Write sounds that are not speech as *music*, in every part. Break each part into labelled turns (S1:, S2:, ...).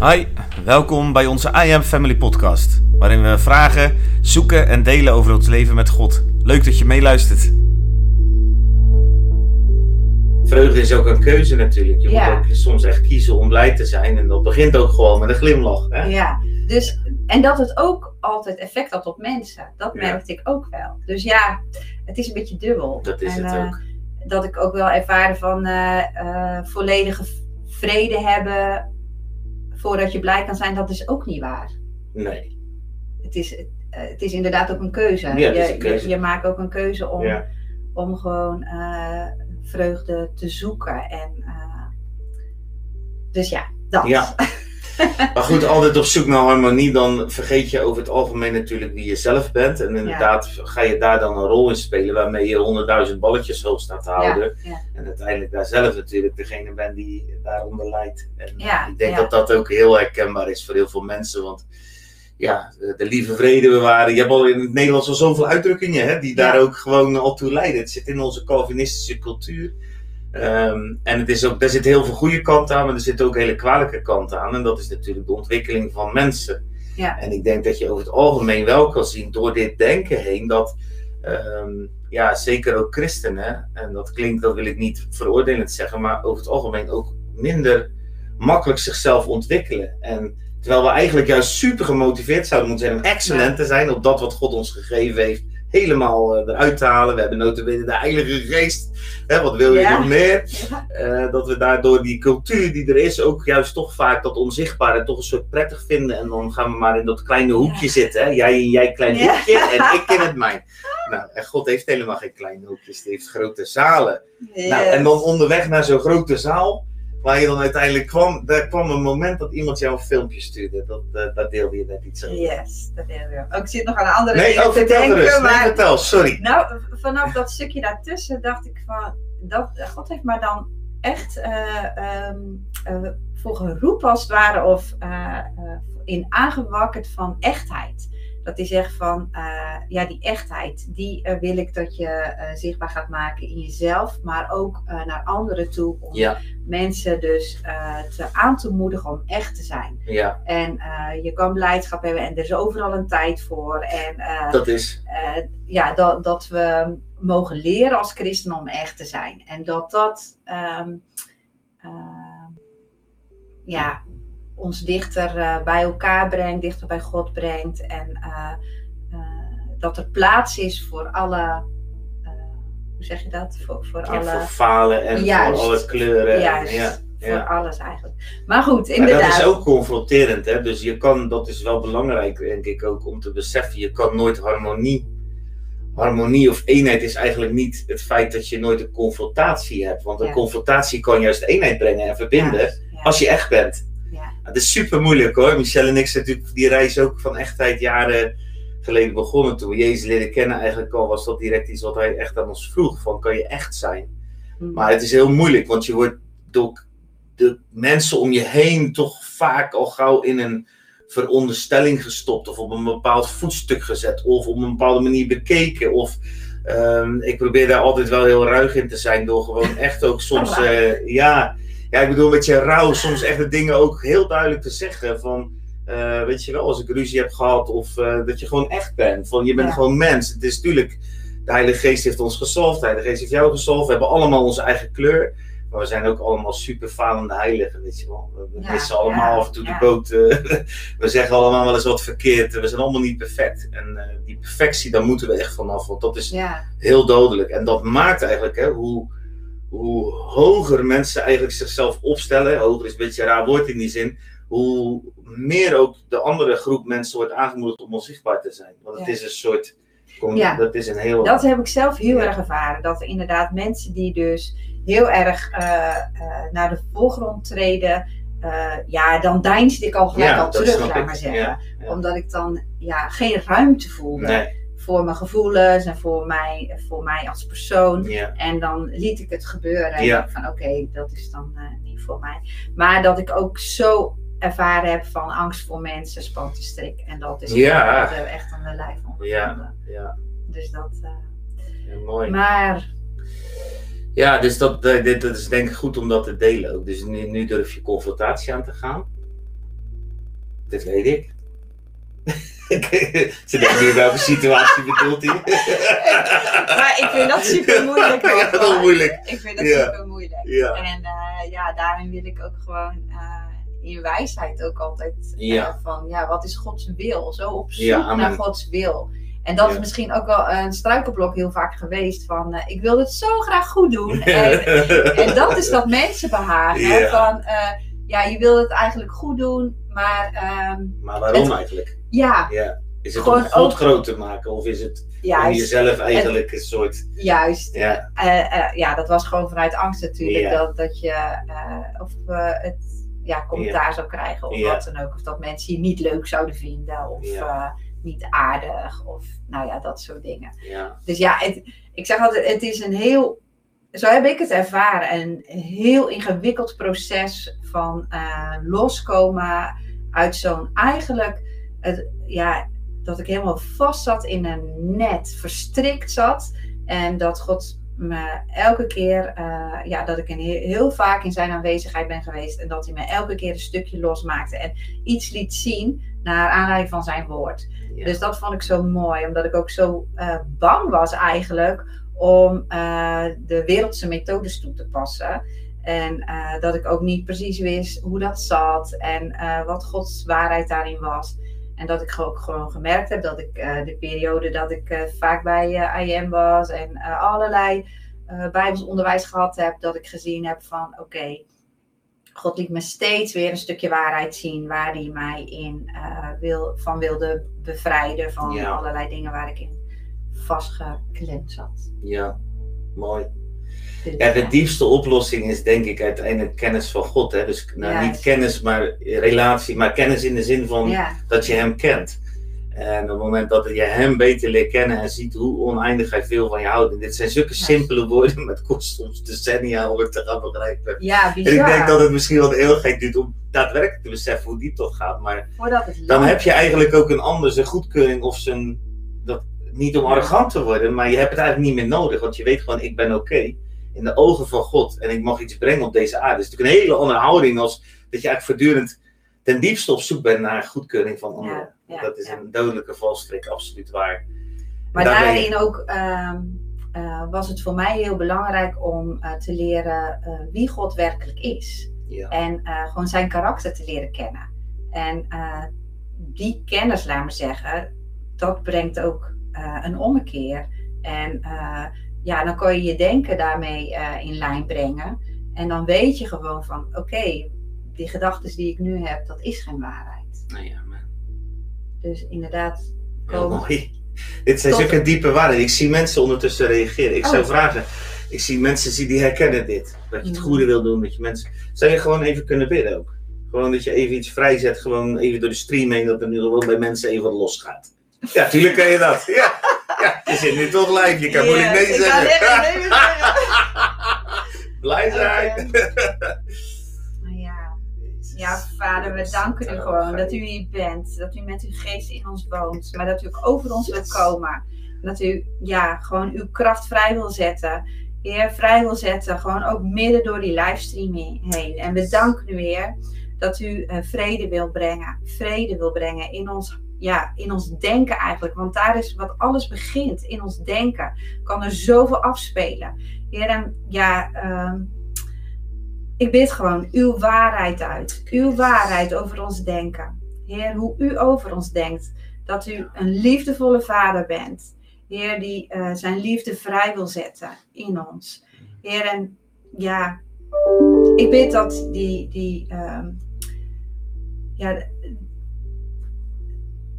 S1: Hi, welkom bij onze I Am Family podcast, waarin we vragen, zoeken en delen over ons leven met God. Leuk dat je meeluistert. Vreugde is ook een keuze natuurlijk. Je
S2: Ja.
S1: moet ook soms echt kiezen om blij te zijn en dat begint ook gewoon met een glimlach. Hè?
S2: Ja, dus, en dat het ook altijd effect had op mensen. Dat
S1: Ja.
S2: merkte ik ook wel. Dus ja, het is een beetje dubbel.
S1: Dat is
S2: En,
S1: het
S2: eh,
S1: ook.
S2: Dat ik ook wel ervaren van eh, eh, volledige vrede hebben voordat je blij kan zijn, dat is ook niet waar.
S1: Nee.
S2: Het is, eh, het is inderdaad ook een keuze.
S1: Ja,
S2: je,
S1: een keuze.
S2: Je, je maakt ook een keuze om,
S1: Ja.
S2: om gewoon eh, vreugde te zoeken. En, eh, dus ja, dat.
S1: Ja. *laughs* Maar goed, altijd op zoek naar harmonie, dan vergeet je over het algemeen natuurlijk wie je zelf bent. En inderdaad ga je daar dan een rol in spelen waarmee je honderdduizend balletjes hoog staat te houden.
S2: ja.
S1: En uiteindelijk daar zelf natuurlijk degene bent die daaronder lijdt. En
S2: Ja,
S1: ik denk dat dat ook heel herkenbaar is voor heel veel mensen. Want ja, de, de lieve vrede bewaren. Je hebt al in het Nederlands al zoveel uitdrukkingen hè, die daar ook gewoon al toe leiden. Het zit in onze Calvinistische cultuur. Ehm, en het is ook, daar zit heel veel goede kanten aan, maar er zitten ook hele kwalijke kanten aan. En dat is natuurlijk de ontwikkeling van mensen.
S2: Ja.
S1: En ik denk dat je over het algemeen wel kan zien door dit denken heen dat, ehm, ja, zeker ook christenen, en dat klinkt, dat wil ik niet veroordelend zeggen, maar over het algemeen ook minder makkelijk zichzelf ontwikkelen. En terwijl we eigenlijk juist super gemotiveerd zouden moeten zijn om excellent te zijn op dat wat God ons gegeven heeft, helemaal eh, eruit te halen. We hebben notabene de Heilige Geest. Hè, wat wil je
S2: Ja.
S1: nog meer?
S2: Ja.
S1: Eh, dat we daardoor die cultuur die er is, ook juist toch vaak dat onzichtbare toch een soort prettig vinden. En dan gaan we maar in dat kleine hoekje
S2: Ja.
S1: zitten. Hè? Jij in jij klein hoekje en ik in het mijn. Nou, en God heeft helemaal geen kleine hoekjes, die heeft grote zalen. Nou, en dan onderweg naar zo'n grote zaal, waar je dan uiteindelijk kwam, daar kwam een moment dat iemand jou een filmpje stuurde. Dat, eh, dat deelde je net iets over.
S2: Yes, dat hebben we. Ook ik zit nog aan andere
S1: Nee,
S2: dingen
S1: oh,
S2: te denken,
S1: gerust. Nee,
S2: maar
S1: vertel, sorry.
S2: nou, vanaf dat stukje daartussen dacht ik van, dat, God heeft me dan echt eh, ehm, eh, voor geroepen als het ware, of in aangewakkerd van echtheid. Dat hij zegt van, eh, ja, die echtheid, die eh, wil ik dat je eh, zichtbaar gaat maken in jezelf, maar ook naar anderen toe, om
S1: Ja,
S2: mensen dus te aan te moedigen om echt te zijn.
S1: ja,
S2: En je kan blijdschap hebben en er is overal een tijd voor. En
S1: dat is.
S2: ja, dat, dat we mogen leren als christenen om echt te zijn. En dat dat ehm, eh, ja, ons dichter eh, bij elkaar brengt, dichter bij God brengt. En eh, eh, dat er plaats is voor alle. hoe zeg je dat? Voor, voor
S1: Ja,
S2: alle.
S1: voor falen en
S2: Juist.
S1: voor alle kleuren.
S2: Juist.
S1: Ja,
S2: voor
S1: ja.
S2: alles eigenlijk. Maar goed,
S1: Maar
S2: inderdaad.
S1: dat is ook confronterend, hè? Dus je kan, dat is wel belangrijk, denk ik ook, om te beseffen. Je kan nooit harmonie. Harmonie of eenheid is eigenlijk niet het feit dat je nooit een confrontatie hebt. Want een
S2: Ja.
S1: confrontatie kan juist eenheid brengen en verbinden.
S2: Ja, ja,
S1: Als je echt bent. Het is super moeilijk hoor. Michelle en ik zijn natuurlijk die reis ook van echtheid jaren geleden begonnen. Toen we Jezus leren kennen, eigenlijk al was dat direct iets wat hij echt aan ons vroeg: van kan je echt zijn?
S2: Mm.
S1: Maar het is heel moeilijk, want je wordt door de mensen om je heen toch vaak al gauw in een veronderstelling gestopt. Of op een bepaald voetstuk gezet. Of op een bepaalde manier bekeken. Of ehm, ik probeer daar altijd wel heel ruig in te zijn. Door gewoon echt ook soms. eh, ja, ja, ik bedoel met je rouw soms echt de dingen ook heel duidelijk te zeggen. Van, eh, weet je wel, als ik ruzie heb gehad. Of eh, dat je gewoon echt bent. Van je bent
S2: Ja.
S1: gewoon mens. Het is natuurlijk. De Heilige Geest heeft ons gezalfd. De Heilige Geest heeft jou gezalfd. We hebben allemaal onze eigen kleur. Maar we zijn ook allemaal super falende heiligen, weet je wel. We
S2: Ja,
S1: missen allemaal
S2: ja,
S1: af en toe de boot. eh, *laughs* we zeggen allemaal wel eens wat verkeerd. We zijn allemaal niet perfect. En die perfectie, daar moeten we echt vanaf. Want dat is heel dodelijk. En dat maakt eigenlijk hè, hoe, hoe hoger mensen eigenlijk zichzelf opstellen. Hoger is een beetje een raar woord in die zin. Hoe meer ook de andere groep mensen wordt aangemoedigd om onzichtbaar te zijn. Want het is een soort. kom-
S2: Ja.
S1: Dat is een heel.
S2: dat heb ik zelf heel
S1: Ja.
S2: erg ervaren. Dat inderdaad mensen die dus heel erg eh, eh, naar de voorgrond treden. eh, ja, dan deinsde ik al gelijk al terug, laat maar zeggen. Omdat ik dan ja, geen ruimte voelde
S1: Nee,
S2: voor mijn gevoelens en voor mij, voor mij als persoon.
S1: ja.
S2: En dan liet ik het gebeuren. En
S1: Ja.
S2: van oké, dat is dan eh, niet voor mij. Maar dat ik ook zo ervaren heb van angst voor mensen, spantenstrik. En dat is
S1: Ja.
S2: echt, eh, echt aan de lijf ondervonden.
S1: Ja, ja.
S2: Dus dat. eh,
S1: Ja, mooi.
S2: maar
S1: Ja, dus dat, eh, dit, dat is denk ik goed om dat te delen ook. Dus nu, nu durf je confrontatie aan te gaan. Dit weet ik. *laughs* Ze denken nu welke situatie bedoelt hij. *laughs*
S2: maar ik vind dat super moeilijk. *laughs* Hoor,
S1: ja, dat moeilijk.
S2: Ik vind dat
S1: Ja.
S2: super moeilijk.
S1: Ja.
S2: En eh, ja, daarin wil ik ook gewoon eh, in wijsheid ook altijd eh, van ja, wat is Gods wil? Zo op zoek naar Gods wil. En dat is misschien ook wel een struikelblok heel vaak geweest van ik wil het zo graag goed doen. En, en dat is dat mensen behagen. Van ja, je wil het eigenlijk goed doen, maar ehm,
S1: Maar waarom
S2: Het-
S1: eigenlijk?
S2: Ja,
S1: Ja. Is het
S2: Gewoon
S1: om God
S2: ook-
S1: groot te maken? Of is het om jezelf eigenlijk een soort...
S2: Juist.
S1: Ja,
S2: Eh, eh, ja, dat was gewoon vanuit angst natuurlijk.
S1: Ja.
S2: Dat, dat je eh, of het ja, commentaar zou krijgen of wat dan ook. Of dat mensen je niet leuk zouden vinden of niet aardig. Of nou ja, dat soort dingen. Dus ja, het, ik zeg altijd, het is een heel, zo heb ik het ervaren, een heel ingewikkeld proces van loskomen uit zo'n eigenlijk, het, ja, dat ik helemaal vast zat in een net, verstrikt zat. En dat God me elke keer, eh, ja, dat ik een heel, heel vaak in zijn aanwezigheid ben geweest. En dat hij me elke keer een stukje losmaakte en iets liet zien naar aanleiding van zijn woord.
S1: ja.
S2: Dus dat vond ik zo mooi, omdat ik ook zo eh, bang was eigenlijk om eh, de wereldse methodes toe te passen. En dat ik ook niet precies wist hoe dat zat en wat Gods waarheid daarin was. En dat ik ook gewoon gemerkt heb dat ik eh, de periode dat ik eh, vaak bij eh, IM was en allerlei Bijbels onderwijs gehad heb, dat ik gezien heb van oké, God liet me steeds weer een stukje waarheid zien waar hij mij in wil, van wilde bevrijden van
S1: Ja.
S2: allerlei dingen waar ik in vastgeklemd zat.
S1: ja, mooi. Ja, de diepste oplossing is denk ik uiteindelijk kennis van God. Hè? Dus nou, niet kennis, maar relatie. Maar kennis in de zin van
S2: ja,
S1: dat je hem kent. En op het moment dat je hem beter leert kennen en ziet hoe oneindig hij veel van je houdt. En dit zijn zulke
S2: Ja.
S1: simpele woorden, maar het kost soms decennia om het te gaan begrijpen.
S2: ja,
S1: En ik denk dat het misschien wel de eeuwigheid duurt om daadwerkelijk te beseffen hoe diep dat gaat. Maar dan heb je eigenlijk ook een ander zijn goedkeuring of zijn. Dat, niet om arrogant te worden, maar je hebt het eigenlijk niet meer nodig. Want je weet gewoon, ik ben oké in de ogen van God. En ik mag iets brengen op deze aarde. Het is natuurlijk een hele andere houding als dat je eigenlijk voortdurend ten diepste op zoek bent naar goedkeuring van anderen.
S2: Ja, ja,
S1: dat is
S2: ja.
S1: een dodelijke valstrik, absoluut waar.
S2: Maar
S1: je.
S2: daarin ook ehm, eh, was het voor mij heel belangrijk om eh, te leren eh, wie God werkelijk is.
S1: Ja,
S2: En gewoon zijn karakter te leren kennen. En die kennis, laat me zeggen, dat brengt ook eh, een ommekeer. En eh, ja, dan kan je je denken daarmee eh, in lijn brengen. En dan weet je gewoon van, oké, die gedachten die ik nu heb, dat is geen waarheid.
S1: nou ja, man.
S2: Dus inderdaad,
S1: Heel
S2: komen.
S1: mooi. Dit zijn zulke diepe waarden. Ik zie mensen ondertussen reageren. Ik zou
S2: Oh.
S1: vragen. Ik zie mensen die, die herkennen dit. Dat je het
S2: Mhm.
S1: goede wil doen. Dat je mensen. Zou je gewoon even kunnen bidden ook? Gewoon dat je even iets vrijzet. Gewoon even door de stream heen. Dat er nu gewoon bij mensen even wat losgaat. Ja, tuurlijk kan je dat. Ja, ja je zit nu toch live. Je kan moeilijk nee zeggen.
S2: echt nee zeggen. *laughs*
S1: Blij zijn.
S2: Maar ja. Ja, vader, we danken u gewoon dat u hier bent. Dat u met uw geest in ons woont. Maar dat u ook over ons wilt komen. Dat u ja, gewoon uw kracht vrij wil zetten. Heer, vrij wil zetten. Gewoon ook midden door die livestream heen. En we danken u, Heer, dat u eh, vrede wil brengen. Vrede wil brengen in ons, ja, in ons denken eigenlijk. Want daar is wat alles begint. In ons denken kan er zoveel afspelen. Heer, en ja, ehm, ik bid gewoon uw waarheid uit. Uw waarheid over ons denken. Heer, hoe u over ons denkt. Dat u een liefdevolle vader bent. Heer, die eh, zijn liefde vrij wil zetten in ons. Heer, en ja, ik bid dat die, die ehm, ja,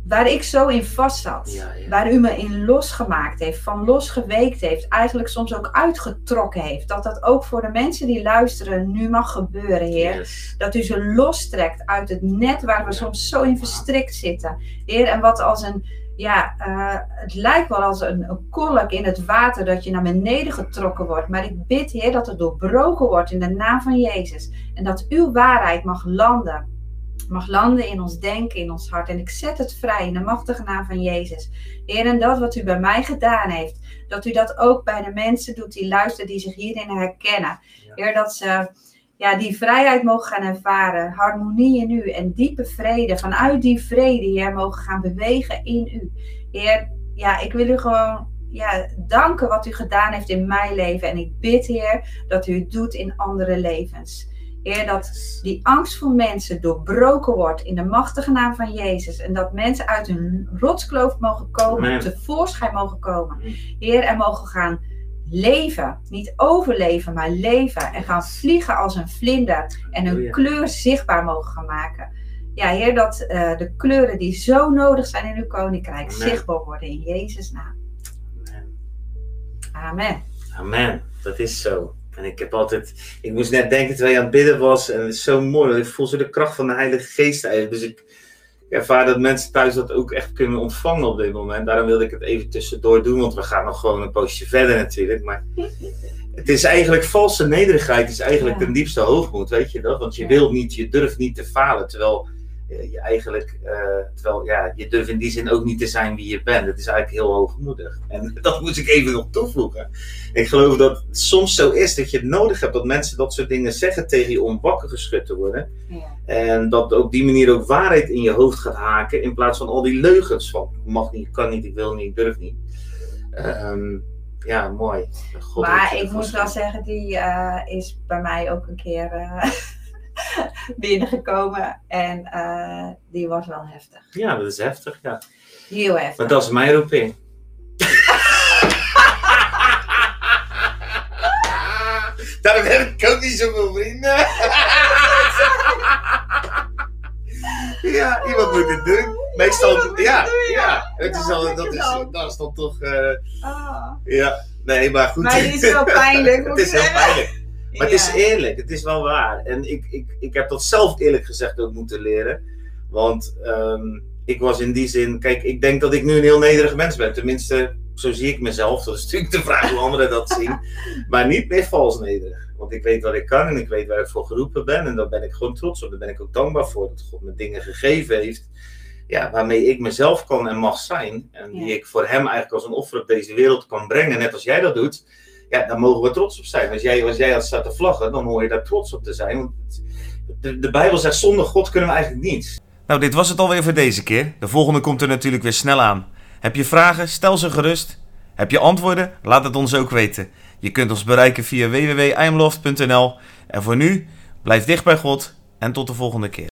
S2: waar ik zo in vast zat,
S1: Ja, ja.
S2: waar u me in losgemaakt heeft, van losgeweekt heeft, eigenlijk soms ook uitgetrokken heeft, dat dat ook voor de mensen die luisteren nu mag gebeuren, Heer.
S1: Yes.
S2: Dat u ze lostrekt uit het net waar we
S1: Ja.
S2: soms zo in verstrikt zitten. Heer, en wat als een, ja, eh, het lijkt wel als een, een kolk in het water dat je naar beneden getrokken wordt. Maar ik bid, Heer, dat het doorbroken wordt in de naam van Jezus. En dat uw waarheid mag landen. Mag landen in ons denken, in ons hart. En ik zet het vrij in de machtige naam van Jezus. Heer, en dat wat u bij mij gedaan heeft, dat u dat ook bij de mensen doet die luisteren, die zich hierin herkennen. Heer, dat ze ja, die vrijheid mogen gaan ervaren, harmonie in u en diepe vrede. Vanuit die vrede, Heer, mogen gaan bewegen in u. Heer, ja, ik wil u gewoon ja, danken wat u gedaan heeft in mijn leven. En ik bid, Heer, dat u het doet in andere levens. Heer, dat die angst voor mensen doorbroken wordt in de machtige naam van Jezus. En dat mensen uit hun rotskloof mogen komen,
S1: Amen.
S2: tevoorschijn mogen komen. Heer, en mogen gaan leven. Niet overleven, maar leven. En gaan vliegen als een vlinder. En hun
S1: Oh ja.
S2: kleur zichtbaar mogen gaan maken. Ja, Heer, dat eh, de kleuren die zo nodig zijn in uw koninkrijk
S1: Amen.
S2: zichtbaar worden in Jezus' naam.
S1: Amen.
S2: Amen.
S1: Amen, dat is zo. En ik heb altijd, ik moest net denken terwijl je aan het bidden was, en het is zo mooi, want ik voel zo de kracht van de Heilige Geest eigenlijk. Dus ik ervaar dat mensen thuis dat ook echt kunnen ontvangen op dit moment. Daarom wilde ik het even tussendoor doen, want we gaan nog gewoon een poosje verder natuurlijk. Maar het is eigenlijk valse nederigheid, is eigenlijk
S2: Ja.
S1: ten diepste hoogmoed, weet je dat? Want je
S2: Ja.
S1: wil niet, je durft niet te falen, terwijl je eigenlijk, eh, terwijl ja, je durft in die zin ook niet te zijn wie je bent. Het is eigenlijk heel hoogmoedig. En *laughs* dat moet ik even nog toevoegen. Ik geloof dat het soms zo is dat je het nodig hebt dat mensen dat soort dingen zeggen tegen je om wakker geschud te worden.
S2: Ja.
S1: En dat op die manier ook waarheid in je hoofd gaat haken in plaats van al die leugens van mag niet, kan niet, ik wil niet, ik durf niet. Ehm, ja, mooi. God
S2: maar ik moet wel zeggen, die eh, is bij mij ook een keer eh, *laughs* *laughs* binnengekomen. En eh, die was wel heftig.
S1: Ja, dat is heftig, ja.
S2: Heel heftig.
S1: Maar dat is mijn roeping. *laughs* Daarom heb ik ook niet zoveel vrienden. *laughs* ja, iemand moet het doen. Meestal,
S2: het
S1: ja,
S2: doen, ja.
S1: ja. Het is al, dat,
S2: het
S1: is, dat is dan toch, eh,
S2: Ah.
S1: ja. Nee, maar goed.
S2: Maar die is wel pijnlijk, moet
S1: het is heel
S2: zeggen.
S1: pijnlijk. Maar het is eerlijk, het is wel waar. En ik, ik, ik heb dat zelf eerlijk gezegd ook moeten leren. Want ehm, ik was in die zin, kijk, ik denk dat ik nu een heel nederig mens ben. Tenminste, zo zie ik mezelf. Dat is natuurlijk de vraag hoe anderen dat zien. *laughs* Maar niet meer vals nederig. Want ik weet wat ik kan en ik weet waar ik voor geroepen ben. En daar ben ik gewoon trots op. Daar ben ik ook dankbaar voor dat God me dingen gegeven heeft. Ja, waarmee ik mezelf kan en mag zijn. En die
S2: Ja.
S1: ik voor hem eigenlijk als een offer op deze wereld kan brengen. Net als jij dat doet. Ja, daar mogen we trots op zijn. Als jij, als jij had staat te vlaggen, dan hoor je daar trots op te zijn. Want de, de Bijbel zegt, zonder God kunnen we eigenlijk niets.
S3: Nou, dit was het alweer voor deze keer. De volgende komt er natuurlijk weer snel aan. Heb je vragen? Stel ze gerust. Heb je antwoorden? Laat het ons ook weten. Je kunt ons bereiken via www.imloft.nl. En voor nu, blijf dicht bij God en tot de volgende keer.